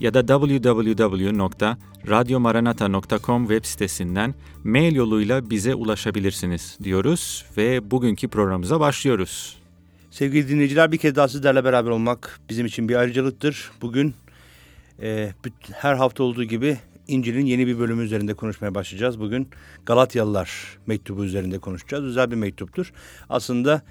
ya da www.radyomaranata.com web sitesinden mail yoluyla bize ulaşabilirsiniz diyoruz ve bugünkü programımıza başlıyoruz. Sevgili dinleyiciler bir kez daha sizlerle beraber olmak bizim için bir ayrıcalıktır. Bugün e, her hafta olduğu gibi İncil'in yeni bir bölümü üzerinde konuşmaya başlayacağız. Bugün Galatyalılar mektubu üzerinde konuşacağız. Özel bir mektuptur. Aslında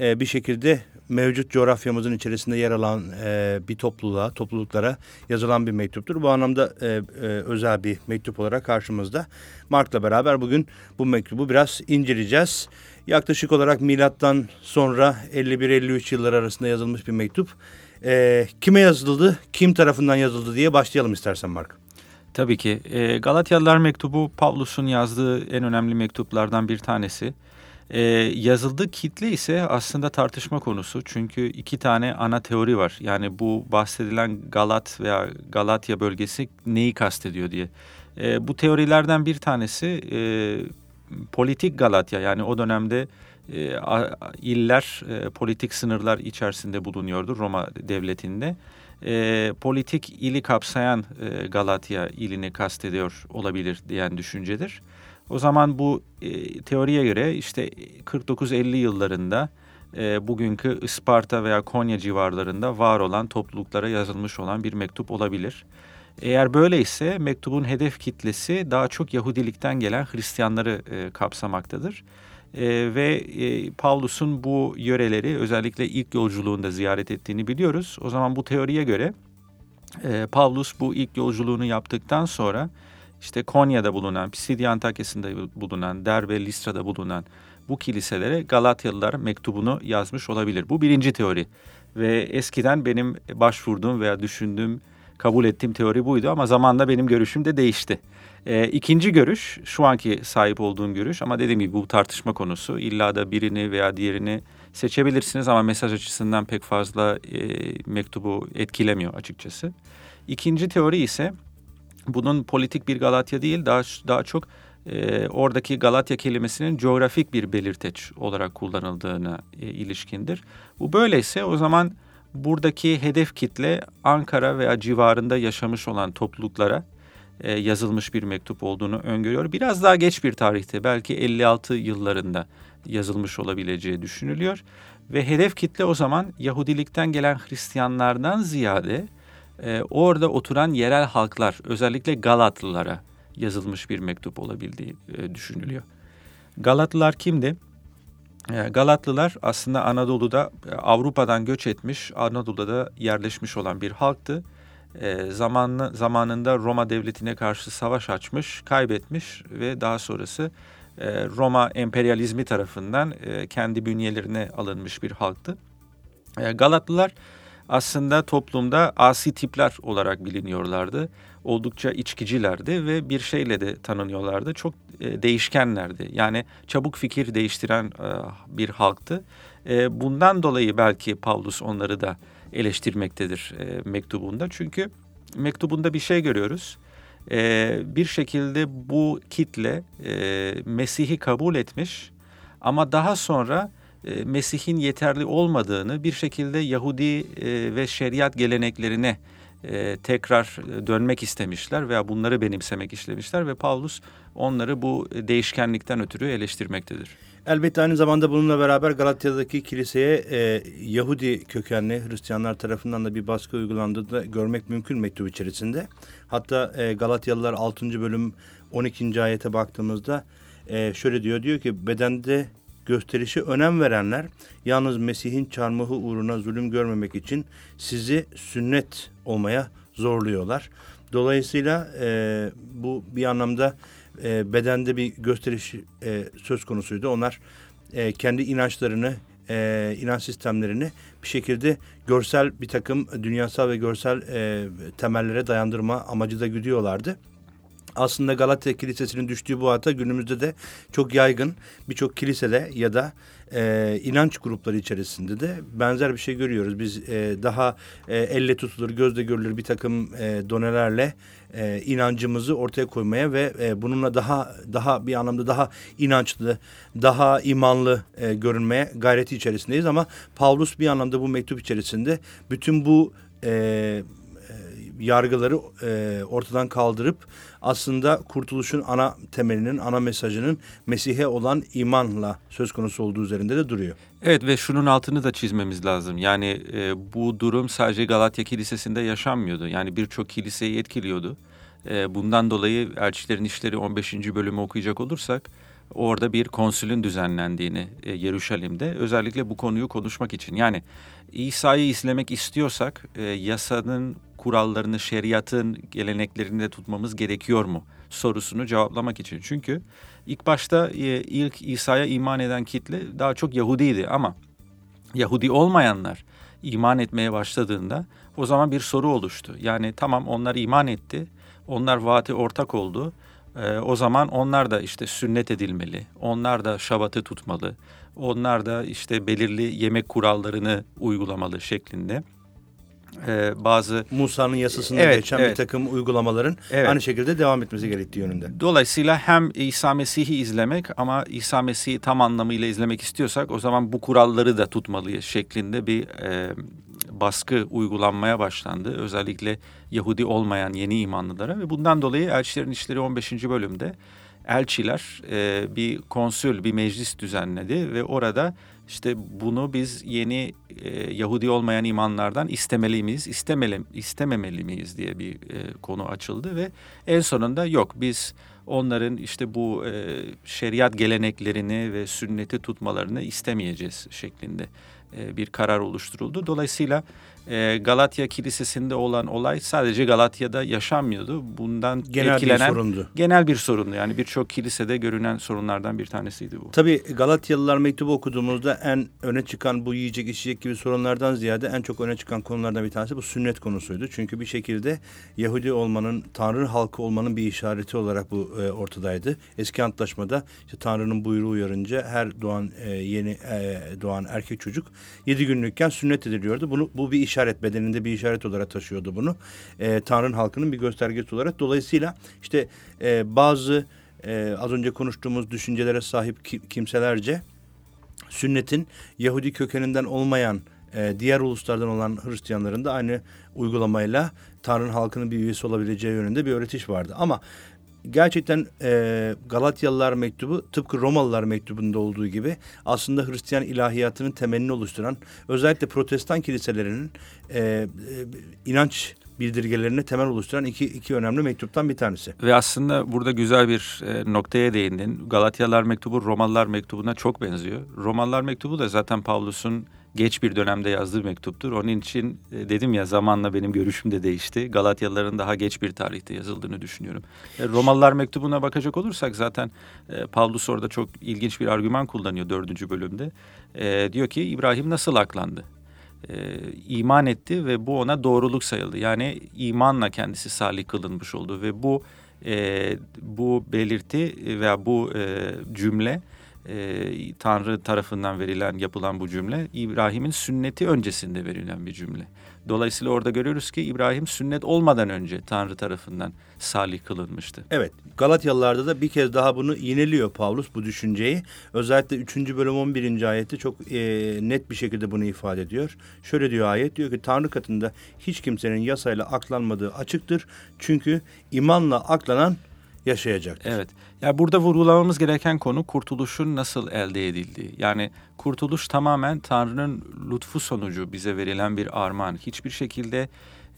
e, bir şekilde mevcut coğrafyamızın içerisinde yer alan e, bir topluluğa, topluluklara yazılan bir mektuptur. Bu anlamda e, e, özel bir mektup olarak karşımızda. Mark'la beraber bugün bu mektubu biraz inceleyeceğiz. Yaklaşık olarak milattan sonra 51-53 yıllar arasında yazılmış bir mektup. E, kime yazıldı, kim tarafından yazıldı diye başlayalım istersen Mark. Tabii ki. E, Galatyalılar mektubu Pavlus'un yazdığı en önemli mektuplardan bir tanesi. E, yazıldığı kitle ise aslında tartışma konusu. Çünkü iki tane ana teori var. Yani bu bahsedilen Galat veya Galatya bölgesi neyi kastediyor diye. E, bu teorilerden bir tanesi e, politik Galatya. Yani o dönemde e, iller e, politik sınırlar içerisinde bulunuyordu Roma devletinde e, politik ili kapsayan e, Galatya ilini kastediyor olabilir diyen düşüncedir. O zaman bu e, teoriye göre işte 49-50 yıllarında e, bugünkü Isparta veya Konya civarlarında var olan topluluklara yazılmış olan bir mektup olabilir. Eğer böyleyse mektubun hedef kitlesi daha çok Yahudilikten gelen Hristiyanları e, kapsamaktadır. E, ve e, Pavlus'un bu yöreleri özellikle ilk yolculuğunda ziyaret ettiğini biliyoruz. O zaman bu teoriye göre e, Pavlus bu ilk yolculuğunu yaptıktan sonra işte Konya'da bulunan, Pisidia Antakya'sında bulunan, Derbe, Listra'da bulunan bu kiliselere Galatyalılar mektubunu yazmış olabilir. Bu birinci teori ve eskiden benim başvurduğum veya düşündüğüm, kabul ettiğim teori buydu ama zamanla benim görüşüm de değişti. E, ikinci görüş, şu anki sahip olduğum görüş ama dediğim gibi bu tartışma konusu. İlla da birini veya diğerini seçebilirsiniz ama mesaj açısından pek fazla e, mektubu etkilemiyor açıkçası. İkinci teori ise bunun politik bir Galatya değil daha daha çok e, oradaki Galatya kelimesinin coğrafik bir belirteç olarak kullanıldığına e, ilişkindir. Bu böyleyse o zaman buradaki hedef kitle Ankara veya civarında yaşamış olan topluluklara e, yazılmış bir mektup olduğunu öngörüyor. Biraz daha geç bir tarihte belki 56 yıllarında yazılmış olabileceği düşünülüyor. Ve hedef kitle o zaman Yahudilikten gelen Hristiyanlardan ziyade e, orada oturan yerel halklar özellikle Galatlılara yazılmış bir mektup olabildiği e, düşünülüyor. Galatlılar kimdi? E, Galatlılar aslında Anadolu'da e, Avrupa'dan göç etmiş, Anadolu'da da yerleşmiş olan bir halktı. E, zamanlı, zamanında Roma devletine karşı savaş açmış, kaybetmiş ve daha sonrası e, Roma emperyalizmi tarafından e, kendi bünyelerine alınmış bir halktı. E, Galatlılar aslında toplumda asi tipler olarak biliniyorlardı. Oldukça içkicilerdi ve bir şeyle de tanınıyorlardı. Çok e, değişkenlerdi. Yani çabuk fikir değiştiren e, bir halktı. E, bundan dolayı belki Pavlus onları da eleştirmektedir e, mektubunda. Çünkü mektubunda bir şey görüyoruz. E, bir şekilde bu kitle e, Mesih'i kabul etmiş ama daha sonra e, Mesih'in yeterli olmadığını bir şekilde Yahudi e, ve şeriat geleneklerine e, tekrar dönmek istemişler veya bunları benimsemek istemişler ve Paulus onları bu değişkenlikten ötürü eleştirmektedir. Elbette aynı zamanda bununla beraber Galatya'daki kiliseye e, Yahudi kökenli Hristiyanlar tarafından da bir baskı uygulandığını da görmek mümkün mektup içerisinde. Hatta e, Galatyalılar 6. bölüm 12. ayete baktığımızda e, şöyle diyor. Diyor ki bedende gösterişi önem verenler yalnız Mesih'in çarmıhı uğruna zulüm görmemek için sizi sünnet olmaya zorluyorlar. Dolayısıyla e, bu bir anlamda e, bedende bir gösteriş e, söz konusuydu. Onlar e, kendi inançlarını, e, inanç sistemlerini bir şekilde görsel bir takım dünyasal ve görsel e, temellere dayandırma amacı da güdüyorlardı. Aslında Galatya Kilisesi'nin düştüğü bu hata günümüzde de çok yaygın. Birçok kilisede ya da e, inanç grupları içerisinde de benzer bir şey görüyoruz. Biz e, daha e, elle tutulur, gözle görülür bir takım e, donelerle e, inancımızı ortaya koymaya ve e, bununla daha daha bir anlamda daha inançlı, daha imanlı e, görünmeye gayreti içerisindeyiz. Ama Paulus bir anlamda bu mektup içerisinde bütün bu e, yargıları e, ortadan kaldırıp aslında kurtuluşun ana temelinin, ana mesajının Mesih'e olan imanla söz konusu olduğu üzerinde de duruyor. Evet ve şunun altını da çizmemiz lazım. Yani e, bu durum sadece Galatya Kilisesi'nde yaşanmıyordu. Yani birçok kiliseyi etkiliyordu. E, bundan dolayı Elçilerin İşleri 15. bölümü okuyacak olursak orada bir konsülün düzenlendiğini e, Yeruşalim'de özellikle bu konuyu konuşmak için. Yani İsa'yı izlemek istiyorsak e, yasanın kurallarını, şeriatın geleneklerini de tutmamız gerekiyor mu sorusunu cevaplamak için. Çünkü ilk başta e, ilk İsa'ya iman eden kitle daha çok Yahudiydi ama Yahudi olmayanlar iman etmeye başladığında o zaman bir soru oluştu. Yani tamam onlar iman etti, onlar vaati ortak oldu. Ee, o zaman onlar da işte sünnet edilmeli, onlar da şabatı tutmalı, onlar da işte belirli yemek kurallarını uygulamalı şeklinde e, bazı Musa'nın yasasında evet, geçen evet. bir takım uygulamaların evet. aynı şekilde devam etmesi gerektiği yönünde. Dolayısıyla hem İsa Mesih'i izlemek ama İsa Mesih'i tam anlamıyla izlemek istiyorsak o zaman bu kuralları da tutmalıyız şeklinde bir e, baskı uygulanmaya başlandı. Özellikle Yahudi olmayan yeni imanlılara ve bundan dolayı Elçilerin İşleri 15. bölümde elçiler e, bir konsül, bir meclis düzenledi ve orada işte bunu biz yeni e, Yahudi olmayan imanlardan istemeli miyiz, istemeli, istememeli miyiz diye bir e, konu açıldı ve en sonunda yok biz onların işte bu e, şeriat geleneklerini ve sünneti tutmalarını istemeyeceğiz şeklinde bir karar oluşturuldu. Dolayısıyla e, Galatya Kilisesi'nde olan olay sadece Galatya'da yaşanmıyordu. Bundan genel etkilenen bir sorundu. genel bir sorundu. Yani birçok kilisede görünen sorunlardan bir tanesiydi bu. Tabii Galatyalılar mektubu okuduğumuzda en öne çıkan bu yiyecek içecek gibi sorunlardan ziyade en çok öne çıkan konulardan bir tanesi bu sünnet konusuydu. Çünkü bir şekilde Yahudi olmanın, Tanrı halkı olmanın bir işareti olarak bu e, ortadaydı. Eski antlaşmada işte Tanrı'nın buyruğu uyarınca her doğan e, yeni e, doğan erkek çocuk yedi günlükken sünnet ediliyordu. Bunu bu bir iş işaret bedeninde bir işaret olarak taşıyordu bunu. E, Tanrı'nın halkının bir göstergesi olarak. Dolayısıyla işte e, bazı e, az önce konuştuğumuz düşüncelere sahip ki, kimselerce sünnetin Yahudi kökeninden olmayan e, diğer uluslardan olan Hristiyanların da aynı uygulamayla Tanrı'nın halkının bir üyesi olabileceği yönünde bir öğretiş vardı. Ama gerçekten e, Galatyalılar mektubu tıpkı Romalılar mektubunda olduğu gibi aslında Hristiyan ilahiyatının temelini oluşturan özellikle protestan kiliselerinin e, e, inanç bildirgelerine temel oluşturan iki, iki önemli mektuptan bir tanesi. Ve aslında burada güzel bir e, noktaya değindin. Galatyalılar mektubu Romalılar mektubuna çok benziyor. Romalılar mektubu da zaten Pavlus'un geç bir dönemde yazdığı mektuptur. Onun için e, dedim ya zamanla benim görüşüm de değişti. Galatyalıların daha geç bir tarihte yazıldığını düşünüyorum. E, Romalılar mektubuna bakacak olursak zaten e, Pavlus orada çok ilginç bir argüman kullanıyor dördüncü bölümde. Diyor ki İbrahim nasıl aklandı? E, iman etti ve bu ona doğruluk sayıldı. Yani imanla kendisi salih kılınmış oldu ve bu e, bu belirti veya bu e, cümle e, Tanrı tarafından verilen yapılan bu cümle İbrahim'in sünneti öncesinde verilen bir cümle. Dolayısıyla orada görüyoruz ki İbrahim sünnet olmadan önce Tanrı tarafından salih kılınmıştı. Evet Galatyalılarda da bir kez daha bunu yineliyor Pavlus bu düşünceyi. Özellikle 3. bölüm 11. ayette çok e, net bir şekilde bunu ifade ediyor. Şöyle diyor ayet diyor ki Tanrı katında hiç kimsenin yasayla aklanmadığı açıktır. Çünkü imanla aklanan yaşayacaktır. Evet. Yani burada vurgulamamız gereken konu kurtuluşun nasıl elde edildiği. Yani kurtuluş tamamen Tanrı'nın lütfu sonucu bize verilen bir armağan. Hiçbir şekilde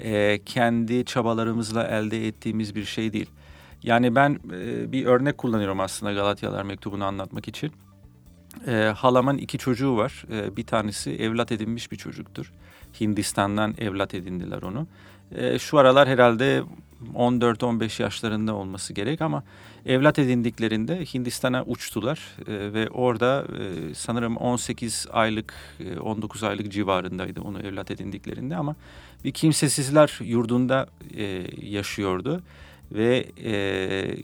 e, kendi çabalarımızla elde ettiğimiz bir şey değil. Yani ben e, bir örnek kullanıyorum aslında Galatyalar mektubunu anlatmak için. E, halamın iki çocuğu var. E, bir tanesi evlat edinmiş bir çocuktur. Hindistan'dan evlat edindiler onu. E, şu aralar herhalde 14-15 yaşlarında olması gerek ama evlat edindiklerinde Hindistan'a uçtular e, ve orada e, sanırım 18 aylık, e, 19 aylık civarındaydı onu evlat edindiklerinde ama bir kimsesizler yurdunda e, yaşıyordu ve e,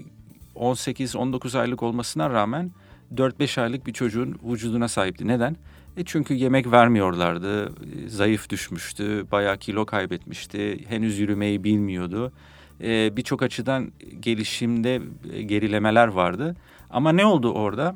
18-19 aylık olmasına rağmen 4-5 aylık bir çocuğun vücuduna sahipti. Neden? E çünkü yemek vermiyorlardı, zayıf düşmüştü, bayağı kilo kaybetmişti, henüz yürümeyi bilmiyordu. E, Birçok açıdan gelişimde gerilemeler vardı. Ama ne oldu orada?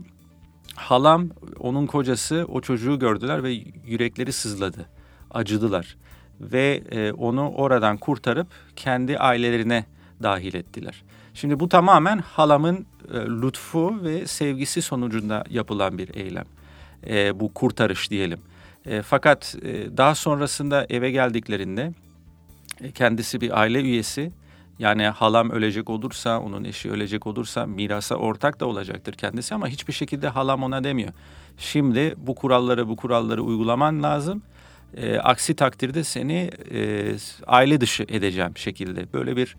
Halam, onun kocası o çocuğu gördüler ve yürekleri sızladı, acıdılar. Ve e, onu oradan kurtarıp kendi ailelerine dahil ettiler. Şimdi bu tamamen halamın e, lütfu ve sevgisi sonucunda yapılan bir eylem. E, bu kurtarış diyelim. E, fakat e, daha sonrasında eve geldiklerinde e, kendisi bir aile üyesi. Yani halam ölecek olursa, onun eşi ölecek olursa mirasa ortak da olacaktır kendisi ama hiçbir şekilde halam ona demiyor. Şimdi bu kuralları bu kuralları uygulaman lazım. E, aksi takdirde seni e, aile dışı edeceğim şekilde. Böyle bir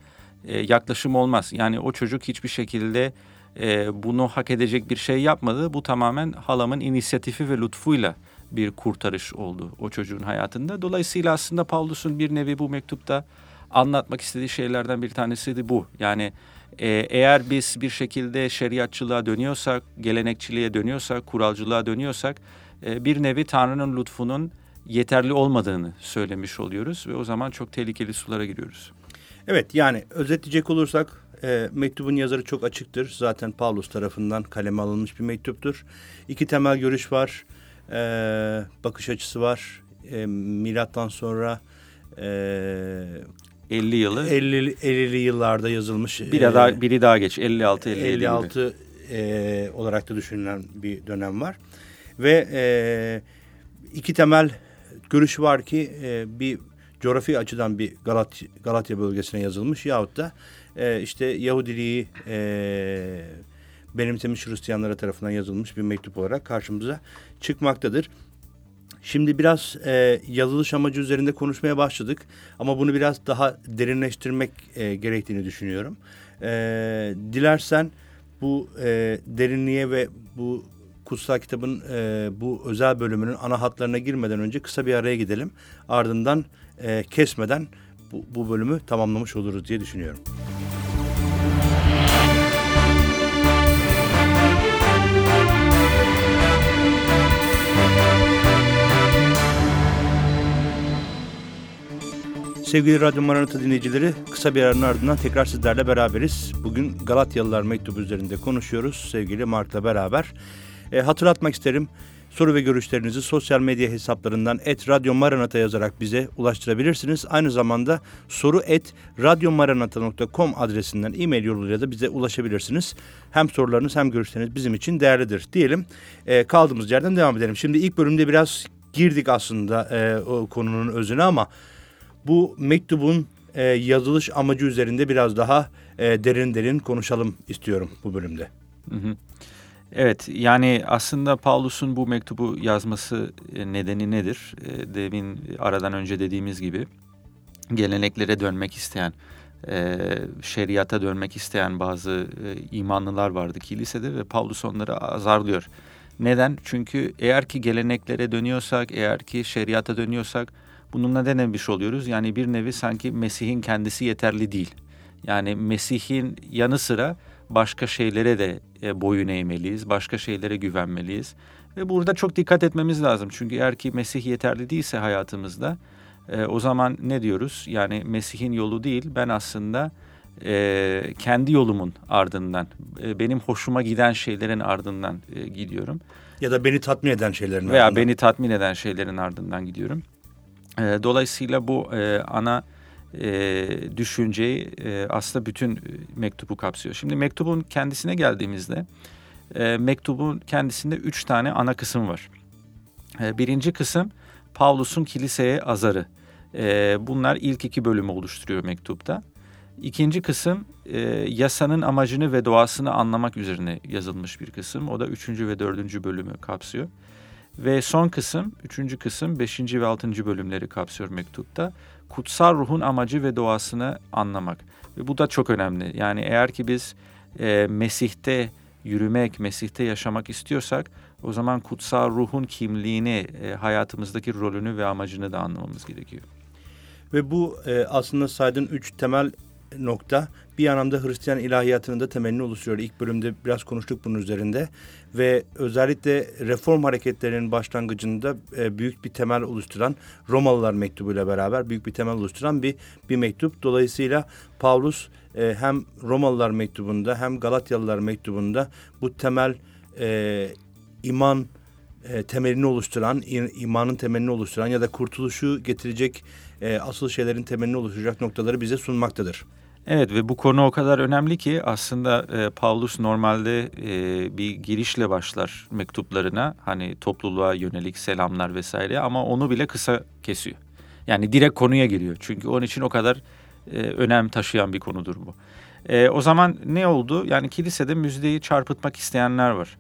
e, yaklaşım olmaz. Yani o çocuk hiçbir şekilde e, bunu hak edecek bir şey yapmadı. Bu tamamen halamın inisiyatifi ve lütfuyla bir kurtarış oldu o çocuğun hayatında. Dolayısıyla aslında Paulus'un bir nevi bu mektupta anlatmak istediği şeylerden bir tanesi de bu. Yani e, eğer biz bir şekilde şeriatçılığa dönüyorsak, gelenekçiliğe dönüyorsak, kuralcılığa dönüyorsak e, bir nevi Tanrı'nın lütfunun yeterli olmadığını söylemiş oluyoruz ve o zaman çok tehlikeli sulara giriyoruz. Evet yani özetleyecek olursak e, mektubun yazarı çok açıktır. Zaten Pavlus tarafından kaleme alınmış bir mektuptur. İki temel görüş var. E, bakış açısı var. E, milattan sonra e, 50 yılı 50 50'li yıllarda yazılmış. Biri e, daha biri daha geç 56 57 56 e, olarak da düşünülen bir dönem var. Ve e, iki temel görüş var ki e, bir coğrafi açıdan bir Galat, Galatya bölgesine yazılmış yahut da e, işte Yahudiliği e, benimsemiş Hristiyanlara tarafından yazılmış bir mektup olarak karşımıza çıkmaktadır. Şimdi biraz e, yazılış amacı üzerinde konuşmaya başladık ama bunu biraz daha derinleştirmek e, gerektiğini düşünüyorum. E, dilersen bu e, derinliğe ve bu kutsal kitabın e, bu özel bölümünün ana hatlarına girmeden önce kısa bir araya gidelim. Ardından e, kesmeden bu, bu bölümü tamamlamış oluruz diye düşünüyorum. Sevgili Radyo Maranata dinleyicileri, kısa bir aranın ardından tekrar sizlerle beraberiz. Bugün Galatyalılar mektubu üzerinde konuşuyoruz sevgili Mark'la beraber. E, hatırlatmak isterim, soru ve görüşlerinizi sosyal medya hesaplarından et Radyo Maranata yazarak bize ulaştırabilirsiniz. Aynı zamanda soru et radyomaranata.com adresinden e-mail yoluyla da bize ulaşabilirsiniz. Hem sorularınız hem görüşleriniz bizim için değerlidir diyelim. E, kaldığımız yerden devam edelim. Şimdi ilk bölümde biraz girdik aslında e, o konunun özüne ama bu mektubun e, yazılış amacı üzerinde biraz daha e, derin derin konuşalım istiyorum bu bölümde. Hı hı. Evet yani aslında Paulus'un bu mektubu yazması e, nedeni nedir? E, demin aradan önce dediğimiz gibi geleneklere dönmek isteyen, e, şeriata dönmek isteyen bazı imanlılar vardı kilisede ve Paulus onları azarlıyor. Neden? Çünkü eğer ki geleneklere dönüyorsak, eğer ki şeriata dönüyorsak bununla ne demiş oluyoruz? Yani bir nevi sanki Mesih'in kendisi yeterli değil. Yani Mesih'in yanı sıra başka şeylere de e, boyun eğmeliyiz, başka şeylere güvenmeliyiz. Ve burada çok dikkat etmemiz lazım. Çünkü eğer ki Mesih yeterli değilse hayatımızda E, o zaman ne diyoruz? Yani Mesih'in yolu değil, ben aslında e, kendi yolumun ardından, e, benim hoşuma giden şeylerin ardından e, gidiyorum. Ya da beni tatmin eden şeylerin Veya ardından. beni tatmin eden şeylerin ardından gidiyorum. E, dolayısıyla bu e, ana e, düşünceyi e, aslında bütün mektubu kapsıyor. Şimdi mektubun kendisine geldiğimizde mektubun kendisinde üç tane ana kısım var. Birinci kısım Pavlus'un kiliseye azarı. Bunlar ilk iki bölümü oluşturuyor mektupta. İkinci kısım yasanın amacını ve doğasını anlamak üzerine yazılmış bir kısım. O da üçüncü ve dördüncü bölümü kapsıyor. Ve son kısım, üçüncü kısım, beşinci ve altıncı bölümleri kapsıyor mektupta. Kutsal ruhun amacı ve doğasını anlamak. Ve bu da çok önemli. Yani eğer ki biz e, Mesih'te yürümek, Mesih'te yaşamak istiyorsak o zaman kutsal ruhun kimliğini, e, hayatımızdaki rolünü ve amacını da anlamamız gerekiyor. Ve bu e, aslında saydığın üç temel nokta bir anlamda Hristiyan ilahiyatının da temelini oluşturuyor. İlk bölümde biraz konuştuk bunun üzerinde ve özellikle reform hareketlerinin başlangıcında e, büyük bir temel oluşturan Romalılar mektubuyla beraber büyük bir temel oluşturan bir bir mektup. Dolayısıyla Pavlus e, hem Romalılar mektubunda hem Galatyalılar mektubunda bu temel e, iman e, temelini oluşturan, imanın temelini oluşturan ya da kurtuluşu getirecek e, asıl şeylerin temelini oluşturacak noktaları bize sunmaktadır. Evet ve bu konu o kadar önemli ki aslında e, Paulus normalde e, bir girişle başlar mektuplarına hani topluluğa yönelik selamlar vesaire ama onu bile kısa kesiyor. Yani direkt konuya giriyor çünkü onun için o kadar e, önem taşıyan bir konudur bu. E, o zaman ne oldu? Yani kilisede müjdeyi çarpıtmak isteyenler var.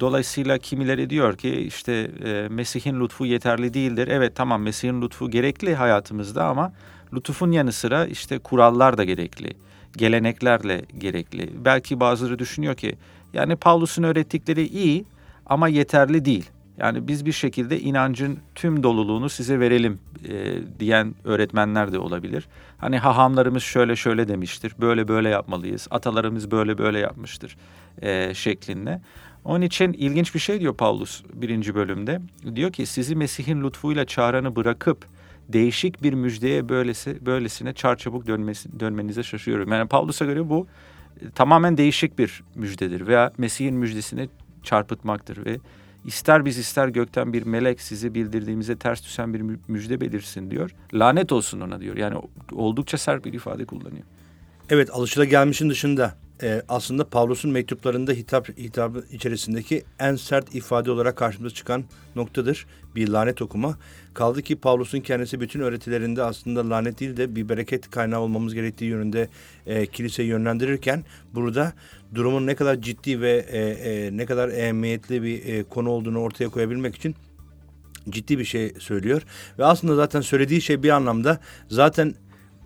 Dolayısıyla kimileri diyor ki işte e, Mesih'in lütfu yeterli değildir. Evet tamam Mesih'in lütfu gerekli hayatımızda ama lütufun yanı sıra işte kurallar da gerekli. Geleneklerle gerekli. Belki bazıları düşünüyor ki yani Paulus'un öğrettikleri iyi ama yeterli değil. Yani biz bir şekilde inancın tüm doluluğunu size verelim e, diyen öğretmenler de olabilir. Hani hahamlarımız şöyle şöyle demiştir, böyle böyle yapmalıyız, atalarımız böyle böyle yapmıştır e, şeklinde. Onun için ilginç bir şey diyor Paulus birinci bölümde. Diyor ki sizi Mesih'in lütfuyla çağıranı bırakıp değişik bir müjdeye böylesi, böylesine çarçabuk dönmesi, dönmenize şaşıyorum. Yani Paulus'a göre bu e, tamamen değişik bir müjdedir veya Mesih'in müjdesini çarpıtmaktır ve ister biz ister gökten bir melek sizi bildirdiğimize ters düşen bir müjde belirsin diyor. Lanet olsun ona diyor. Yani oldukça sert bir ifade kullanıyor. Evet alışılagelmişin dışında e, aslında Pavlus'un mektuplarında hitap hitabı içerisindeki en sert ifade olarak karşımıza çıkan noktadır. Bir lanet okuma. Kaldı ki Pavlus'un kendisi bütün öğretilerinde aslında lanet değil de bir bereket kaynağı olmamız gerektiği yönünde e, kiliseyi yönlendirirken burada durumun ne kadar ciddi ve e, e, ne kadar ehemmiyetli bir e, konu olduğunu ortaya koyabilmek için ciddi bir şey söylüyor. Ve aslında zaten söylediği şey bir anlamda zaten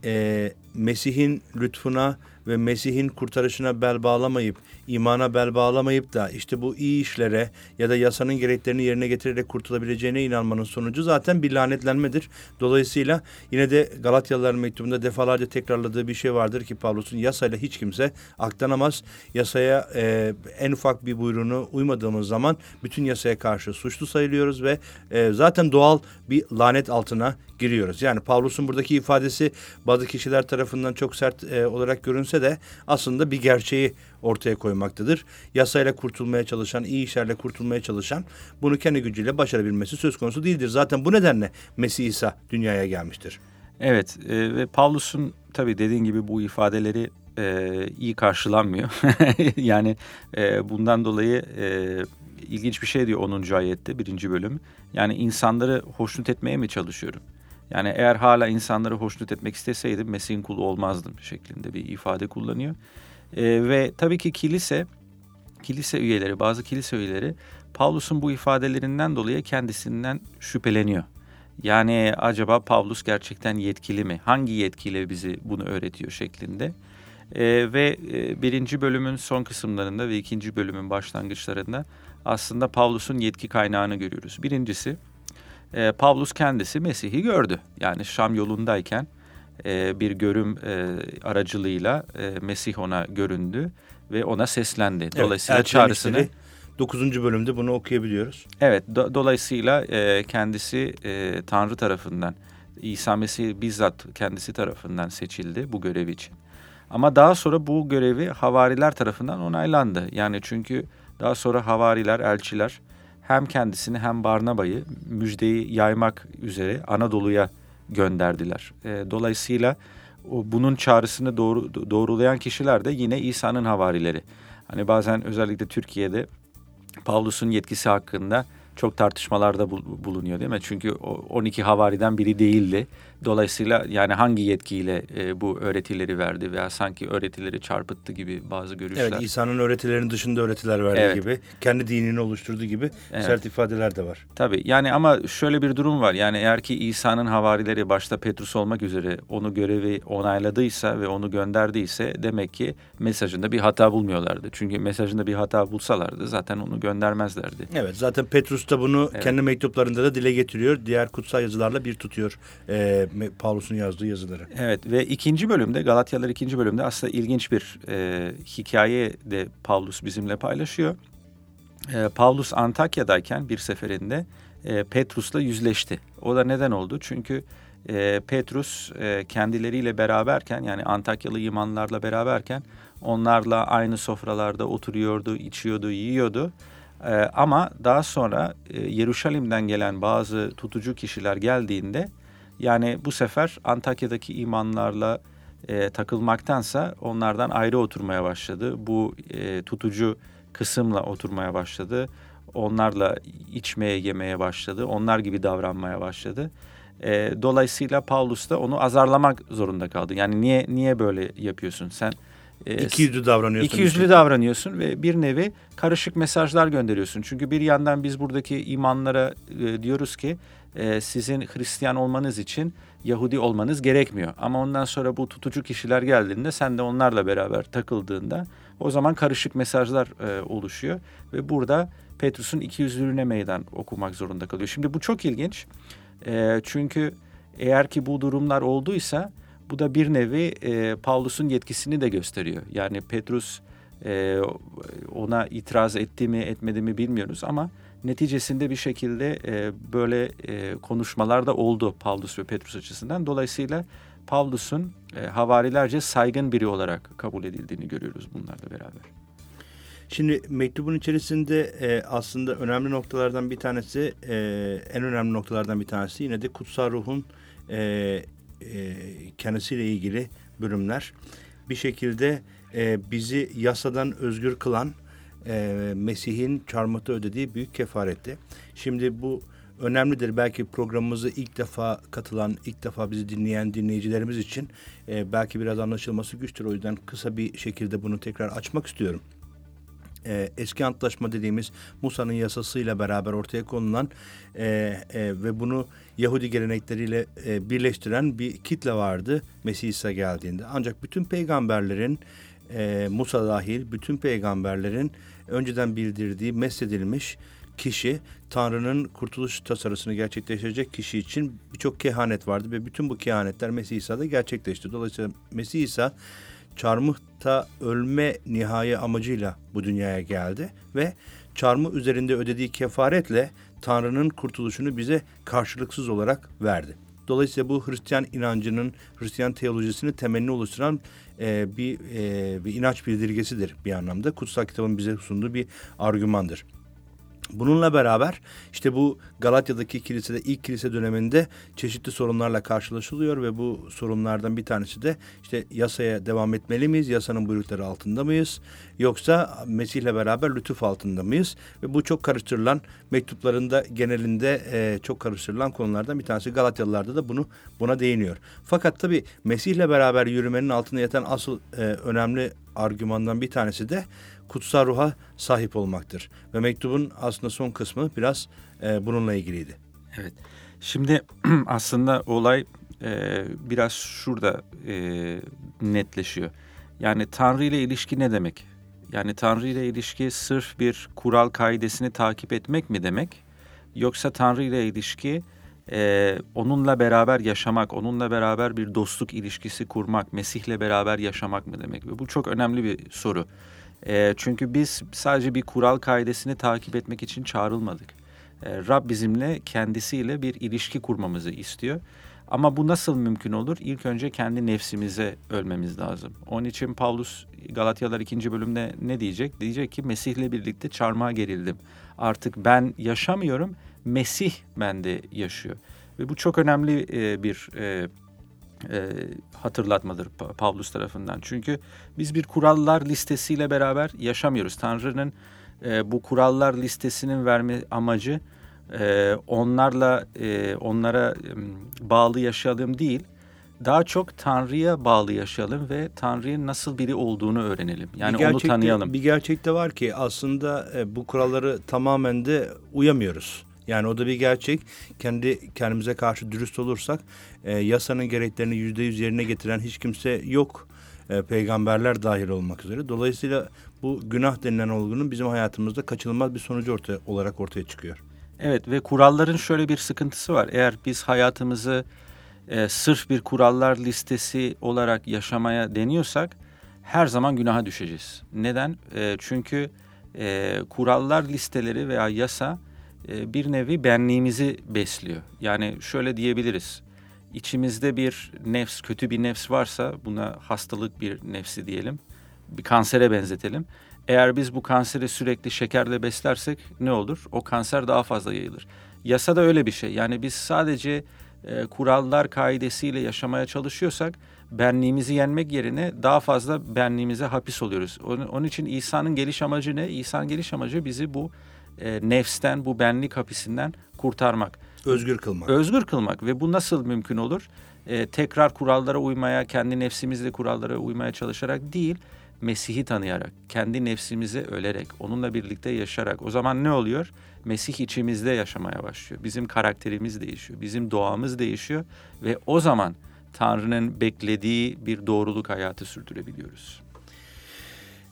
e, Mesih'in lütfuna ve Mesih'in kurtarışına bel bağlamayıp, imana bel bağlamayıp da işte bu iyi işlere ya da yasanın gereklerini yerine getirerek kurtulabileceğine inanmanın sonucu zaten bir lanetlenmedir. Dolayısıyla yine de Galatyalılar mektubunda defalarca tekrarladığı bir şey vardır ki Pavlus'un yasayla hiç kimse aklanamaz. Yasaya e, en ufak bir buyruğunu uymadığımız zaman bütün yasaya karşı suçlu sayılıyoruz ve e, zaten doğal bir lanet altına giriyoruz. Yani Pavlus'un buradaki ifadesi bazı kişiler tarafından çok sert e, olarak görünse de aslında bir gerçeği ortaya koymaktadır. Yasayla kurtulmaya çalışan, iyi işlerle kurtulmaya çalışan bunu kendi gücüyle başarabilmesi söz konusu değildir. Zaten bu nedenle Mesih İsa dünyaya gelmiştir. Evet e, ve Pavlus'un tabii dediğin gibi bu ifadeleri e, iyi karşılanmıyor. yani e, bundan dolayı e, ilginç bir şey diyor 10. ayette birinci bölüm. Yani insanları hoşnut etmeye mi çalışıyorum? Yani eğer hala insanları hoşnut etmek isteseydim Mesih'in kulu olmazdım şeklinde bir ifade kullanıyor. E, ve tabii ki kilise, kilise üyeleri, bazı kilise üyeleri Pavlus'un bu ifadelerinden dolayı kendisinden şüpheleniyor. Yani acaba Pavlus gerçekten yetkili mi? Hangi yetkiyle bizi bunu öğretiyor şeklinde. E, ve e, birinci bölümün son kısımlarında ve ikinci bölümün başlangıçlarında aslında Pavlus'un yetki kaynağını görüyoruz. Birincisi e, Pavlus kendisi Mesih'i gördü. Yani Şam yolundayken e, bir görüm e, aracılığıyla e, Mesih ona göründü ve ona seslendi. Dolayısıyla evet, çağrısını... 9. bölümde bunu okuyabiliyoruz. Evet, do, dolayısıyla e, kendisi e, Tanrı tarafından İsa Mesih bizzat kendisi tarafından seçildi bu görev için. Ama daha sonra bu görevi havariler tarafından onaylandı. Yani çünkü daha sonra havariler, elçiler hem kendisini hem Barnaba'yı müjdeyi yaymak üzere Anadolu'ya gönderdiler. E, dolayısıyla bunun çağrısını doğru, doğrulayan kişiler de yine İsa'nın havarileri. Hani bazen özellikle Türkiye'de Pavlus'un yetkisi hakkında çok tartışmalarda bulunuyor değil mi? Çünkü 12 havariden biri değildi. Dolayısıyla yani hangi yetkiyle e, bu öğretileri verdi veya sanki öğretileri çarpıttı gibi bazı görüşler. Evet İsa'nın öğretilerinin dışında öğretiler verdiği evet. gibi, kendi dinini oluşturduğu gibi evet. sert ifadeler de var. Tabii yani ama şöyle bir durum var. Yani eğer ki İsa'nın havarileri başta Petrus olmak üzere onu görevi onayladıysa ve onu gönderdiyse demek ki mesajında bir hata bulmuyorlardı. Çünkü mesajında bir hata bulsalardı zaten onu göndermezlerdi. Evet zaten Petrus da bunu evet. kendi mektuplarında da dile getiriyor. Diğer kutsal yazılarla bir tutuyor. Ee, Paulus'un yazdığı yazıları. Evet ve ikinci bölümde Galatyalar ikinci bölümde aslında ilginç bir e, hikaye de Paulus bizimle paylaşıyor. E, Paulus Antakya'dayken bir seferinde e, Petrus'la yüzleşti. O da neden oldu? Çünkü e, Petrus e, kendileriyle beraberken yani Antakyalı imanlarla beraberken onlarla aynı sofralarda oturuyordu, içiyordu, yiyordu. E, ama daha sonra e, Yeruşalim'den gelen bazı tutucu kişiler geldiğinde yani bu sefer Antakya'daki imanlarla e, takılmaktansa onlardan ayrı oturmaya başladı. Bu e, tutucu kısımla oturmaya başladı. Onlarla içmeye, yemeye başladı. Onlar gibi davranmaya başladı. E, dolayısıyla Paulus da onu azarlamak zorunda kaldı. Yani niye niye böyle yapıyorsun sen? E, iki yüzlü davranıyorsun. İki yüzlü davranıyorsun ve bir nevi karışık mesajlar gönderiyorsun. Çünkü bir yandan biz buradaki imanlara e, diyoruz ki e, sizin Hristiyan olmanız için Yahudi olmanız gerekmiyor. Ama ondan sonra bu tutucu kişiler geldiğinde sen de onlarla beraber takıldığında o zaman karışık mesajlar e, oluşuyor. Ve burada Petrus'un iki yüzlülüğüne meydan okumak zorunda kalıyor. Şimdi bu çok ilginç. E, çünkü eğer ki bu durumlar olduysa bu da bir nevi e, Paulus'un yetkisini de gösteriyor. Yani Petrus e, ona itiraz etti mi etmedi mi bilmiyoruz ama neticesinde bir şekilde e, böyle e, konuşmalar da oldu Paulus ve Petrus açısından. Dolayısıyla Paulus'un e, havarilerce saygın biri olarak kabul edildiğini görüyoruz bunlarla beraber. Şimdi mektubun içerisinde e, aslında önemli noktalardan bir tanesi, e, en önemli noktalardan bir tanesi yine de kutsal ruhun e, e, kendisiyle ilgili bölümler. Bir şekilde e, bizi yasadan özgür kılan e, Mesih'in çarmıhta ödediği büyük kefaretti. Şimdi bu önemlidir. Belki programımızı ilk defa katılan, ilk defa bizi dinleyen dinleyicilerimiz için belki biraz anlaşılması güçtür. O yüzden kısa bir şekilde bunu tekrar açmak istiyorum. E, eski antlaşma dediğimiz Musa'nın yasasıyla beraber ortaya konulan e, e, ve bunu Yahudi gelenekleriyle e, birleştiren bir kitle vardı Mesih İsa geldiğinde. Ancak bütün peygamberlerin e, Musa dahil bütün peygamberlerin önceden bildirdiği, mesedilmiş kişi Tanrı'nın kurtuluş tasarısını gerçekleştirecek kişi için birçok kehanet vardı ve bütün bu kehanetler Mesih İsa'da gerçekleşti. Dolayısıyla Mesih İsa çarmıhta ölme nihai amacıyla bu dünyaya geldi ve çarmıh üzerinde ödediği kefaretle Tanrı'nın kurtuluşunu bize karşılıksız olarak verdi. Dolayısıyla bu Hristiyan inancının, Hristiyan teolojisini temelini oluşturan e, bir, e, bir inanç bildirgesidir bir anlamda. Kutsal kitabın bize sunduğu bir argümandır. Bununla beraber işte bu Galatya'daki kilisede ilk kilise döneminde çeşitli sorunlarla karşılaşılıyor ve bu sorunlardan bir tanesi de işte yasaya devam etmeli miyiz? Yasanın buyrukları altında mıyız? Yoksa Mesih'le beraber lütuf altında mıyız? Ve bu çok karıştırılan mektuplarında genelinde e, çok karıştırılan konulardan bir tanesi. Galatyalılarda da bunu buna değiniyor. Fakat tabii Mesih'le beraber yürümenin altında yatan asıl e, önemli argümandan bir tanesi de kutsal ruha sahip olmaktır. Ve mektubun aslında son kısmı biraz e, bununla ilgiliydi. Evet. Şimdi aslında olay e, biraz şurada e, netleşiyor. Yani Tanrı ile ilişki ne demek? Yani Tanrı ile ilişki sırf bir kural kaidesini takip etmek mi demek? Yoksa Tanrı ile ilişki e, onunla beraber yaşamak, onunla beraber bir dostluk ilişkisi kurmak, Mesih'le beraber yaşamak mı demek? Ve bu çok önemli bir soru. E, çünkü biz sadece bir kural kaidesini takip etmek için çağrılmadık. E, Rab bizimle kendisiyle bir ilişki kurmamızı istiyor. Ama bu nasıl mümkün olur? İlk önce kendi nefsimize ölmemiz lazım. Onun için Paulus Galatyalar 2. bölümde ne diyecek? Diyecek ki Mesih'le birlikte çarmıha gerildim. Artık ben yaşamıyorum, Mesih bende yaşıyor. Ve bu çok önemli e, bir e, hatırlatmadır Pavlus tarafından. Çünkü biz bir kurallar listesiyle beraber yaşamıyoruz. Tanrı'nın e, bu kurallar listesinin verme amacı e, onlarla e, onlara e, bağlı yaşayalım değil. Daha çok Tanrı'ya bağlı yaşayalım ve Tanrı'nın nasıl biri olduğunu öğrenelim. Yani bir onu tanıyalım. Bir gerçek de var ki aslında e, bu kuralları tamamen de uyamıyoruz. Yani o da bir gerçek. Kendi kendimize karşı dürüst olursak e, yasanın gereklerini yüzde yüz yerine getiren hiç kimse yok. E, peygamberler dahil olmak üzere. Dolayısıyla bu günah denilen olgunun bizim hayatımızda kaçınılmaz bir sonucu ortaya, olarak ortaya çıkıyor. Evet ve kuralların şöyle bir sıkıntısı var. Eğer biz hayatımızı e, sırf bir kurallar listesi olarak yaşamaya deniyorsak her zaman günaha düşeceğiz. Neden? E, çünkü e, kurallar listeleri veya yasa e, bir nevi benliğimizi besliyor. Yani şöyle diyebiliriz. İçimizde bir nefs, kötü bir nefs varsa buna hastalık bir nefsi diyelim. Bir kansere benzetelim. Eğer biz bu kanseri sürekli şekerle beslersek ne olur? O kanser daha fazla yayılır. Yasa da öyle bir şey. Yani biz sadece e, kurallar kaidesiyle yaşamaya çalışıyorsak benliğimizi yenmek yerine daha fazla benliğimize hapis oluyoruz. Onun, onun için İsa'nın geliş amacı ne? İsa'nın geliş amacı bizi bu e, nefsten, bu benlik hapisinden kurtarmak. Özgür kılmak. Özgür kılmak ve bu nasıl mümkün olur? E, tekrar kurallara uymaya, kendi nefsimizle kurallara uymaya çalışarak değil, Mesih'i tanıyarak, kendi nefsimize ölerek, onunla birlikte yaşarak. O zaman ne oluyor? Mesih içimizde yaşamaya başlıyor. Bizim karakterimiz değişiyor, bizim doğamız değişiyor ve o zaman Tanrı'nın beklediği bir doğruluk hayatı sürdürebiliyoruz.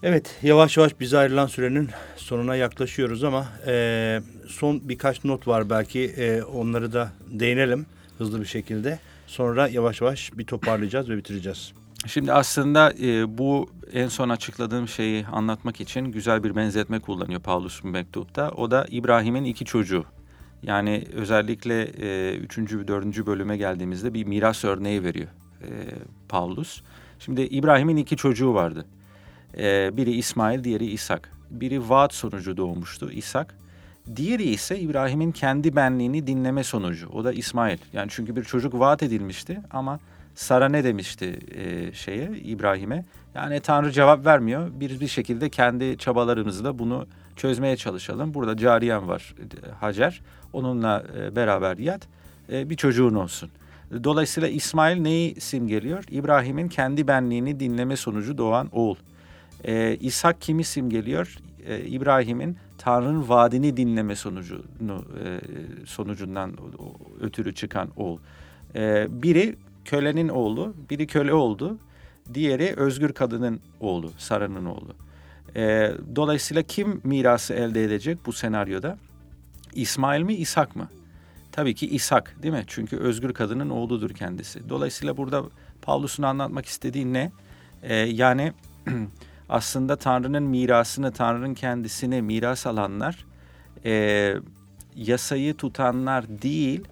Evet, yavaş yavaş bize ayrılan sürenin sonuna yaklaşıyoruz ama e, son birkaç not var belki e, onları da değinelim hızlı bir şekilde. Sonra yavaş yavaş bir toparlayacağız ve bitireceğiz. Şimdi aslında e, bu en son açıkladığım şeyi anlatmak için güzel bir benzetme kullanıyor Paulus mektupta. O da İbrahim'in iki çocuğu. Yani özellikle e, üçüncü ve dördüncü bölüme geldiğimizde bir miras örneği veriyor e, Paulus. Şimdi İbrahim'in iki çocuğu vardı. E, biri İsmail, diğeri İshak. Biri vaat sonucu doğmuştu İshak. Diğeri ise İbrahim'in kendi benliğini dinleme sonucu. O da İsmail. Yani çünkü bir çocuk vaat edilmişti ama Sara ne demişti e, şeye İbrahim'e? Yani Tanrı cevap vermiyor. Bir bir şekilde kendi çabalarımızla bunu çözmeye çalışalım. Burada cariyem var Hacer. Onunla e, beraber yat. E, bir çocuğun olsun. Dolayısıyla İsmail neyi simgeliyor? İbrahim'in kendi benliğini dinleme sonucu doğan oğul. E, İshak kimi simgeliyor? E, İbrahim'in Tanrı'nın vaadini dinleme sonucunu e, sonucundan ötürü çıkan oğul. E, biri kölenin oğlu, biri köle oldu. Diğeri özgür kadının oğlu, Sara'nın oğlu. E, dolayısıyla kim mirası elde edecek bu senaryoda? İsmail mi, İshak mı? Tabii ki İshak değil mi? Çünkü özgür kadının oğludur kendisi. Dolayısıyla burada Pavlus'un anlatmak istediği ne? E, yani aslında Tanrı'nın mirasını, Tanrı'nın kendisine miras alanlar e, yasayı tutanlar değil,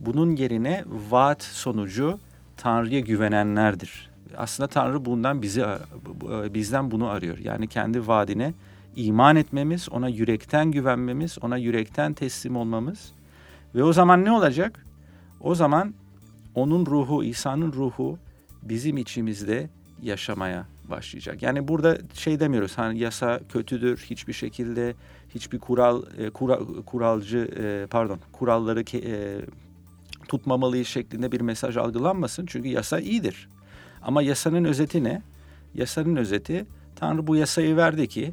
bunun yerine vaat sonucu Tanrı'ya güvenenlerdir. Aslında Tanrı bundan bizi bizden bunu arıyor. Yani kendi vaadine iman etmemiz, ona yürekten güvenmemiz, ona yürekten teslim olmamız. Ve o zaman ne olacak? O zaman onun ruhu, İsa'nın ruhu bizim içimizde yaşamaya başlayacak. Yani burada şey demiyoruz hani yasa kötüdür hiçbir şekilde hiçbir kural e, kura, kuralcı e, pardon kuralları ke, e, tutmamalıyız şeklinde bir mesaj algılanmasın. Çünkü yasa iyidir. Ama yasanın özeti ne? Yasanın özeti Tanrı bu yasayı verdi ki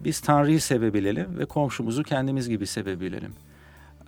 biz Tanrı'yı sevebilelim ve komşumuzu kendimiz gibi sevebilelim.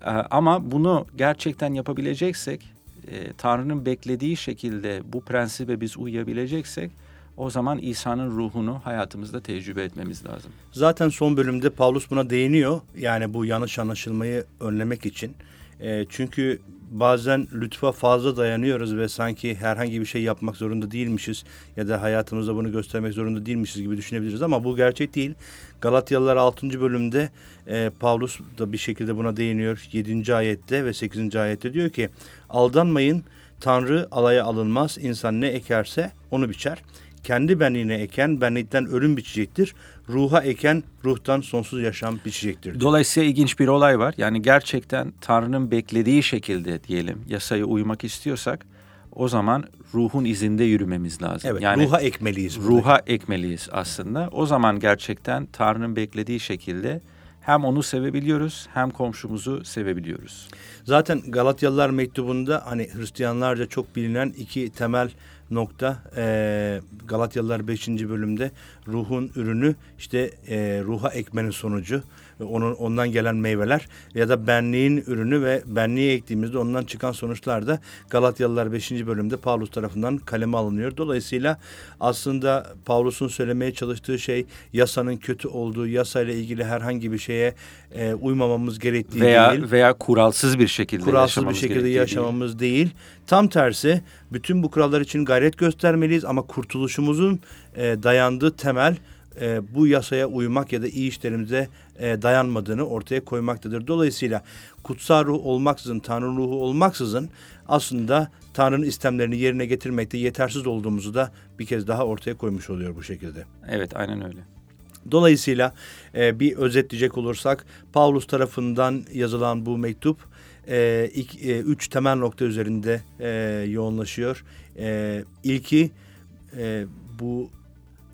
Ee, ama bunu gerçekten yapabileceksek, e, Tanrı'nın beklediği şekilde bu prensibe biz uyabileceksek o zaman İsa'nın ruhunu hayatımızda tecrübe etmemiz lazım. Zaten son bölümde Paulus buna değiniyor. Yani bu yanlış anlaşılmayı önlemek için. E, çünkü bazen lütfa fazla dayanıyoruz ve sanki herhangi bir şey yapmak zorunda değilmişiz ya da hayatımızda bunu göstermek zorunda değilmişiz gibi düşünebiliriz ama bu gerçek değil. Galatyalılar 6. bölümde e, Pavlus da bir şekilde buna değiniyor. 7. ayette ve 8. ayette diyor ki aldanmayın Tanrı alaya alınmaz. İnsan ne ekerse onu biçer. Kendi benliğine eken benlikten ölüm biçecektir. Ruha eken ruhtan sonsuz yaşam biçecektir. Dolayısıyla ilginç bir olay var. Yani gerçekten Tanrı'nın beklediği şekilde diyelim yasaya uymak istiyorsak o zaman ruhun izinde yürümemiz lazım. Evet, yani ruha ekmeliyiz. Ruha burada. ekmeliyiz aslında. O zaman gerçekten Tanrı'nın beklediği şekilde hem onu sevebiliyoruz hem komşumuzu sevebiliyoruz. Zaten Galatyalılar mektubunda hani Hristiyanlarca çok bilinen iki temel nokta e, Galatyalılar 5. bölümde ruhun ürünü işte e, ruha ekmenin sonucu onun ondan gelen meyveler ya da benliğin ürünü ve benliğe ektiğimizde ondan çıkan sonuçlar da Galatyalılar 5. bölümde Pavlus tarafından kaleme alınıyor. Dolayısıyla aslında Pavlus'un söylemeye çalıştığı şey yasanın kötü olduğu, yasayla ilgili herhangi bir şeye e, uymamamız gerektiği veya, değil. Veya kuralsız bir şekilde kuralsız bir şekilde yaşamamız değil. değil. Tam tersi bütün bu kurallar için gayret göstermeliyiz ama kurtuluşumuzun e, dayandığı temel e, bu yasaya uymak ya da iyi işlerimize e, dayanmadığını ortaya koymaktadır. Dolayısıyla kutsal ruh olmaksızın, Tanrı ruhu olmaksızın aslında Tanrı'nın istemlerini yerine getirmekte yetersiz olduğumuzu da bir kez daha ortaya koymuş oluyor bu şekilde. Evet aynen öyle. Dolayısıyla e, bir özetleyecek olursak Paulus tarafından yazılan bu mektup e, ilk, e, üç temel nokta üzerinde e, yoğunlaşıyor. E, ilki e, bu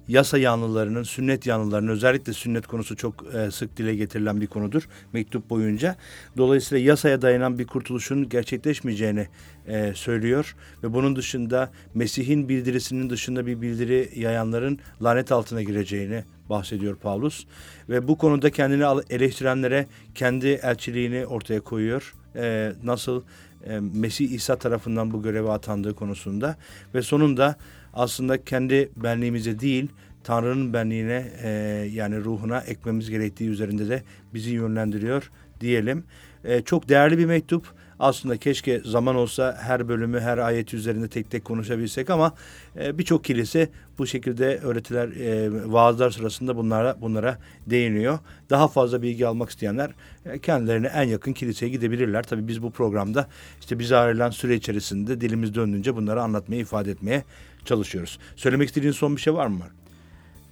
yasa yanlılarının, sünnet yanlılarının özellikle sünnet konusu çok e, sık dile getirilen bir konudur mektup boyunca. Dolayısıyla yasaya dayanan bir kurtuluşun gerçekleşmeyeceğini e, söylüyor ve bunun dışında Mesih'in bildirisinin dışında bir bildiri yayanların lanet altına gireceğini bahsediyor Paulus ve bu konuda kendini eleştirenlere kendi elçiliğini ortaya koyuyor. E, nasıl e, Mesih İsa tarafından bu göreve atandığı konusunda ve sonunda aslında kendi benliğimize değil Tanrı'nın benliğine e, yani ruhuna ekmemiz gerektiği üzerinde de bizi yönlendiriyor diyelim. E, çok değerli bir mektup. Aslında keşke zaman olsa her bölümü, her ayet üzerinde tek tek konuşabilsek ama e, birçok kilise bu şekilde öğretiler, e, vaazlar sırasında bunlara bunlara değiniyor. Daha fazla bilgi almak isteyenler e, kendilerine en yakın kiliseye gidebilirler. Tabii biz bu programda işte bize ayrılan süre içerisinde dilimiz döndüğünce bunları anlatmaya, ifade etmeye çalışıyoruz. Söylemek istediğin son bir şey var mı?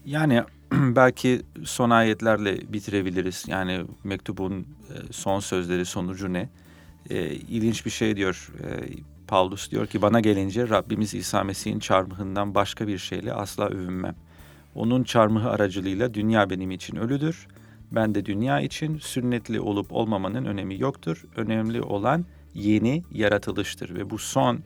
Yani belki son ayetlerle bitirebiliriz. Yani mektubun e, son sözleri sonucu ne? E, ilginç bir şey diyor e, Paulus diyor ki bana gelince Rabbimiz İsa Mesih'in çarmıhından başka bir şeyle asla övünmem. Onun çarmıhı aracılığıyla dünya benim için ölüdür. Ben de dünya için sünnetli olup olmamanın önemi yoktur. Önemli olan yeni yaratılıştır ve bu son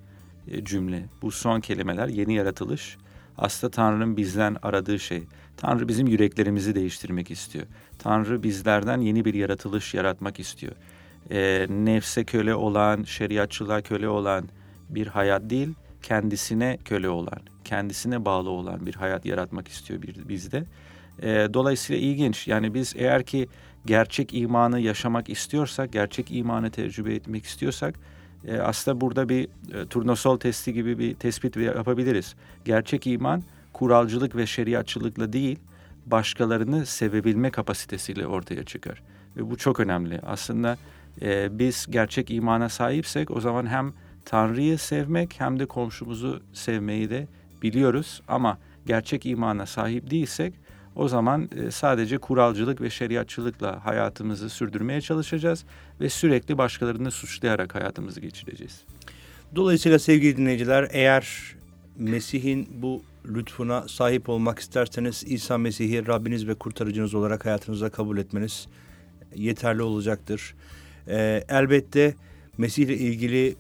e, cümle, bu son kelimeler yeni yaratılış aslında Tanrı'nın bizden aradığı şey. Tanrı bizim yüreklerimizi değiştirmek istiyor. Tanrı bizlerden yeni bir yaratılış yaratmak istiyor. E, nefse köle olan, şeriatçılığa köle olan bir hayat değil, kendisine köle olan, kendisine bağlı olan bir hayat yaratmak istiyor bir, bizde. E, dolayısıyla ilginç. Yani biz eğer ki gerçek imanı yaşamak istiyorsak, gerçek imanı tecrübe etmek istiyorsak e, aslında burada bir e, turnusol testi gibi bir tespit yapabiliriz. Gerçek iman kuralcılık ve şeriatçılıkla değil, başkalarını sevebilme kapasitesiyle ortaya çıkar. Ve bu çok önemli. Aslında e, biz gerçek imana sahipsek o zaman hem Tanrı'yı sevmek hem de komşumuzu sevmeyi de biliyoruz. Ama gerçek imana sahip değilsek o zaman e, sadece kuralcılık ve şeriatçılıkla hayatımızı sürdürmeye çalışacağız ve sürekli başkalarını suçlayarak hayatımızı geçireceğiz. Dolayısıyla sevgili dinleyiciler eğer Mesih'in bu lütfuna sahip olmak isterseniz İsa Mesih'i Rabbiniz ve kurtarıcınız olarak hayatınıza kabul etmeniz yeterli olacaktır. Ee, elbette Mesih ile ilgili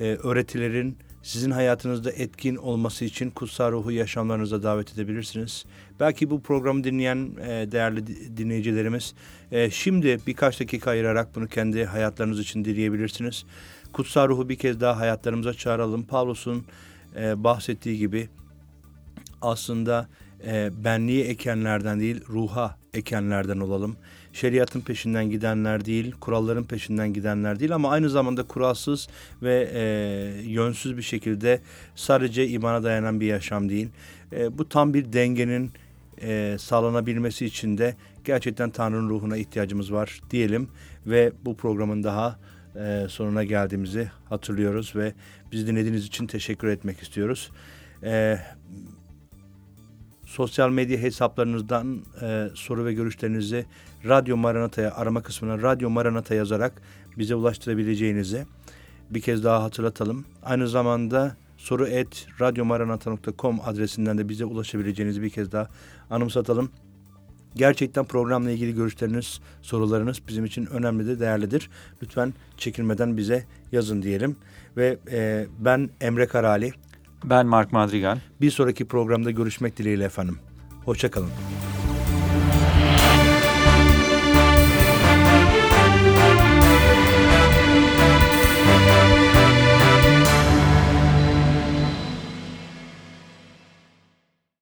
e, öğretilerin sizin hayatınızda etkin olması için kutsal ruhu yaşamlarınıza davet edebilirsiniz. Belki bu programı dinleyen e, değerli dinleyicilerimiz e, şimdi birkaç dakika ayırarak bunu kendi hayatlarınız için dileyebilirsiniz. Kutsal ruhu bir kez daha hayatlarımıza çağıralım. Pavlus'un e, bahsettiği gibi aslında e, benliği ekenlerden değil ruha ekenlerden olalım. Şeriatın peşinden gidenler değil, kuralların peşinden gidenler değil ama aynı zamanda kuralsız ve e, yönsüz bir şekilde sadece imana dayanan bir yaşam değil. E, bu tam bir dengenin e, sağlanabilmesi için de gerçekten Tanrı'nın ruhuna ihtiyacımız var diyelim ve bu programın daha e, sonuna geldiğimizi hatırlıyoruz ve bizi dinlediğiniz için teşekkür etmek istiyoruz. E, sosyal medya hesaplarınızdan e, soru ve görüşlerinizi Radyo Maranata'ya arama kısmına Radyo Maranata yazarak bize ulaştırabileceğinizi bir kez daha hatırlatalım. Aynı zamanda soru et radyomaranata.com adresinden de bize ulaşabileceğinizi bir kez daha anımsatalım. Gerçekten programla ilgili görüşleriniz, sorularınız bizim için önemli de değerlidir. Lütfen çekinmeden bize yazın diyelim. Ve e, ben Emre Karali. Ben Mark Madrigal. Bir sonraki programda görüşmek dileğiyle efendim. Hoşçakalın.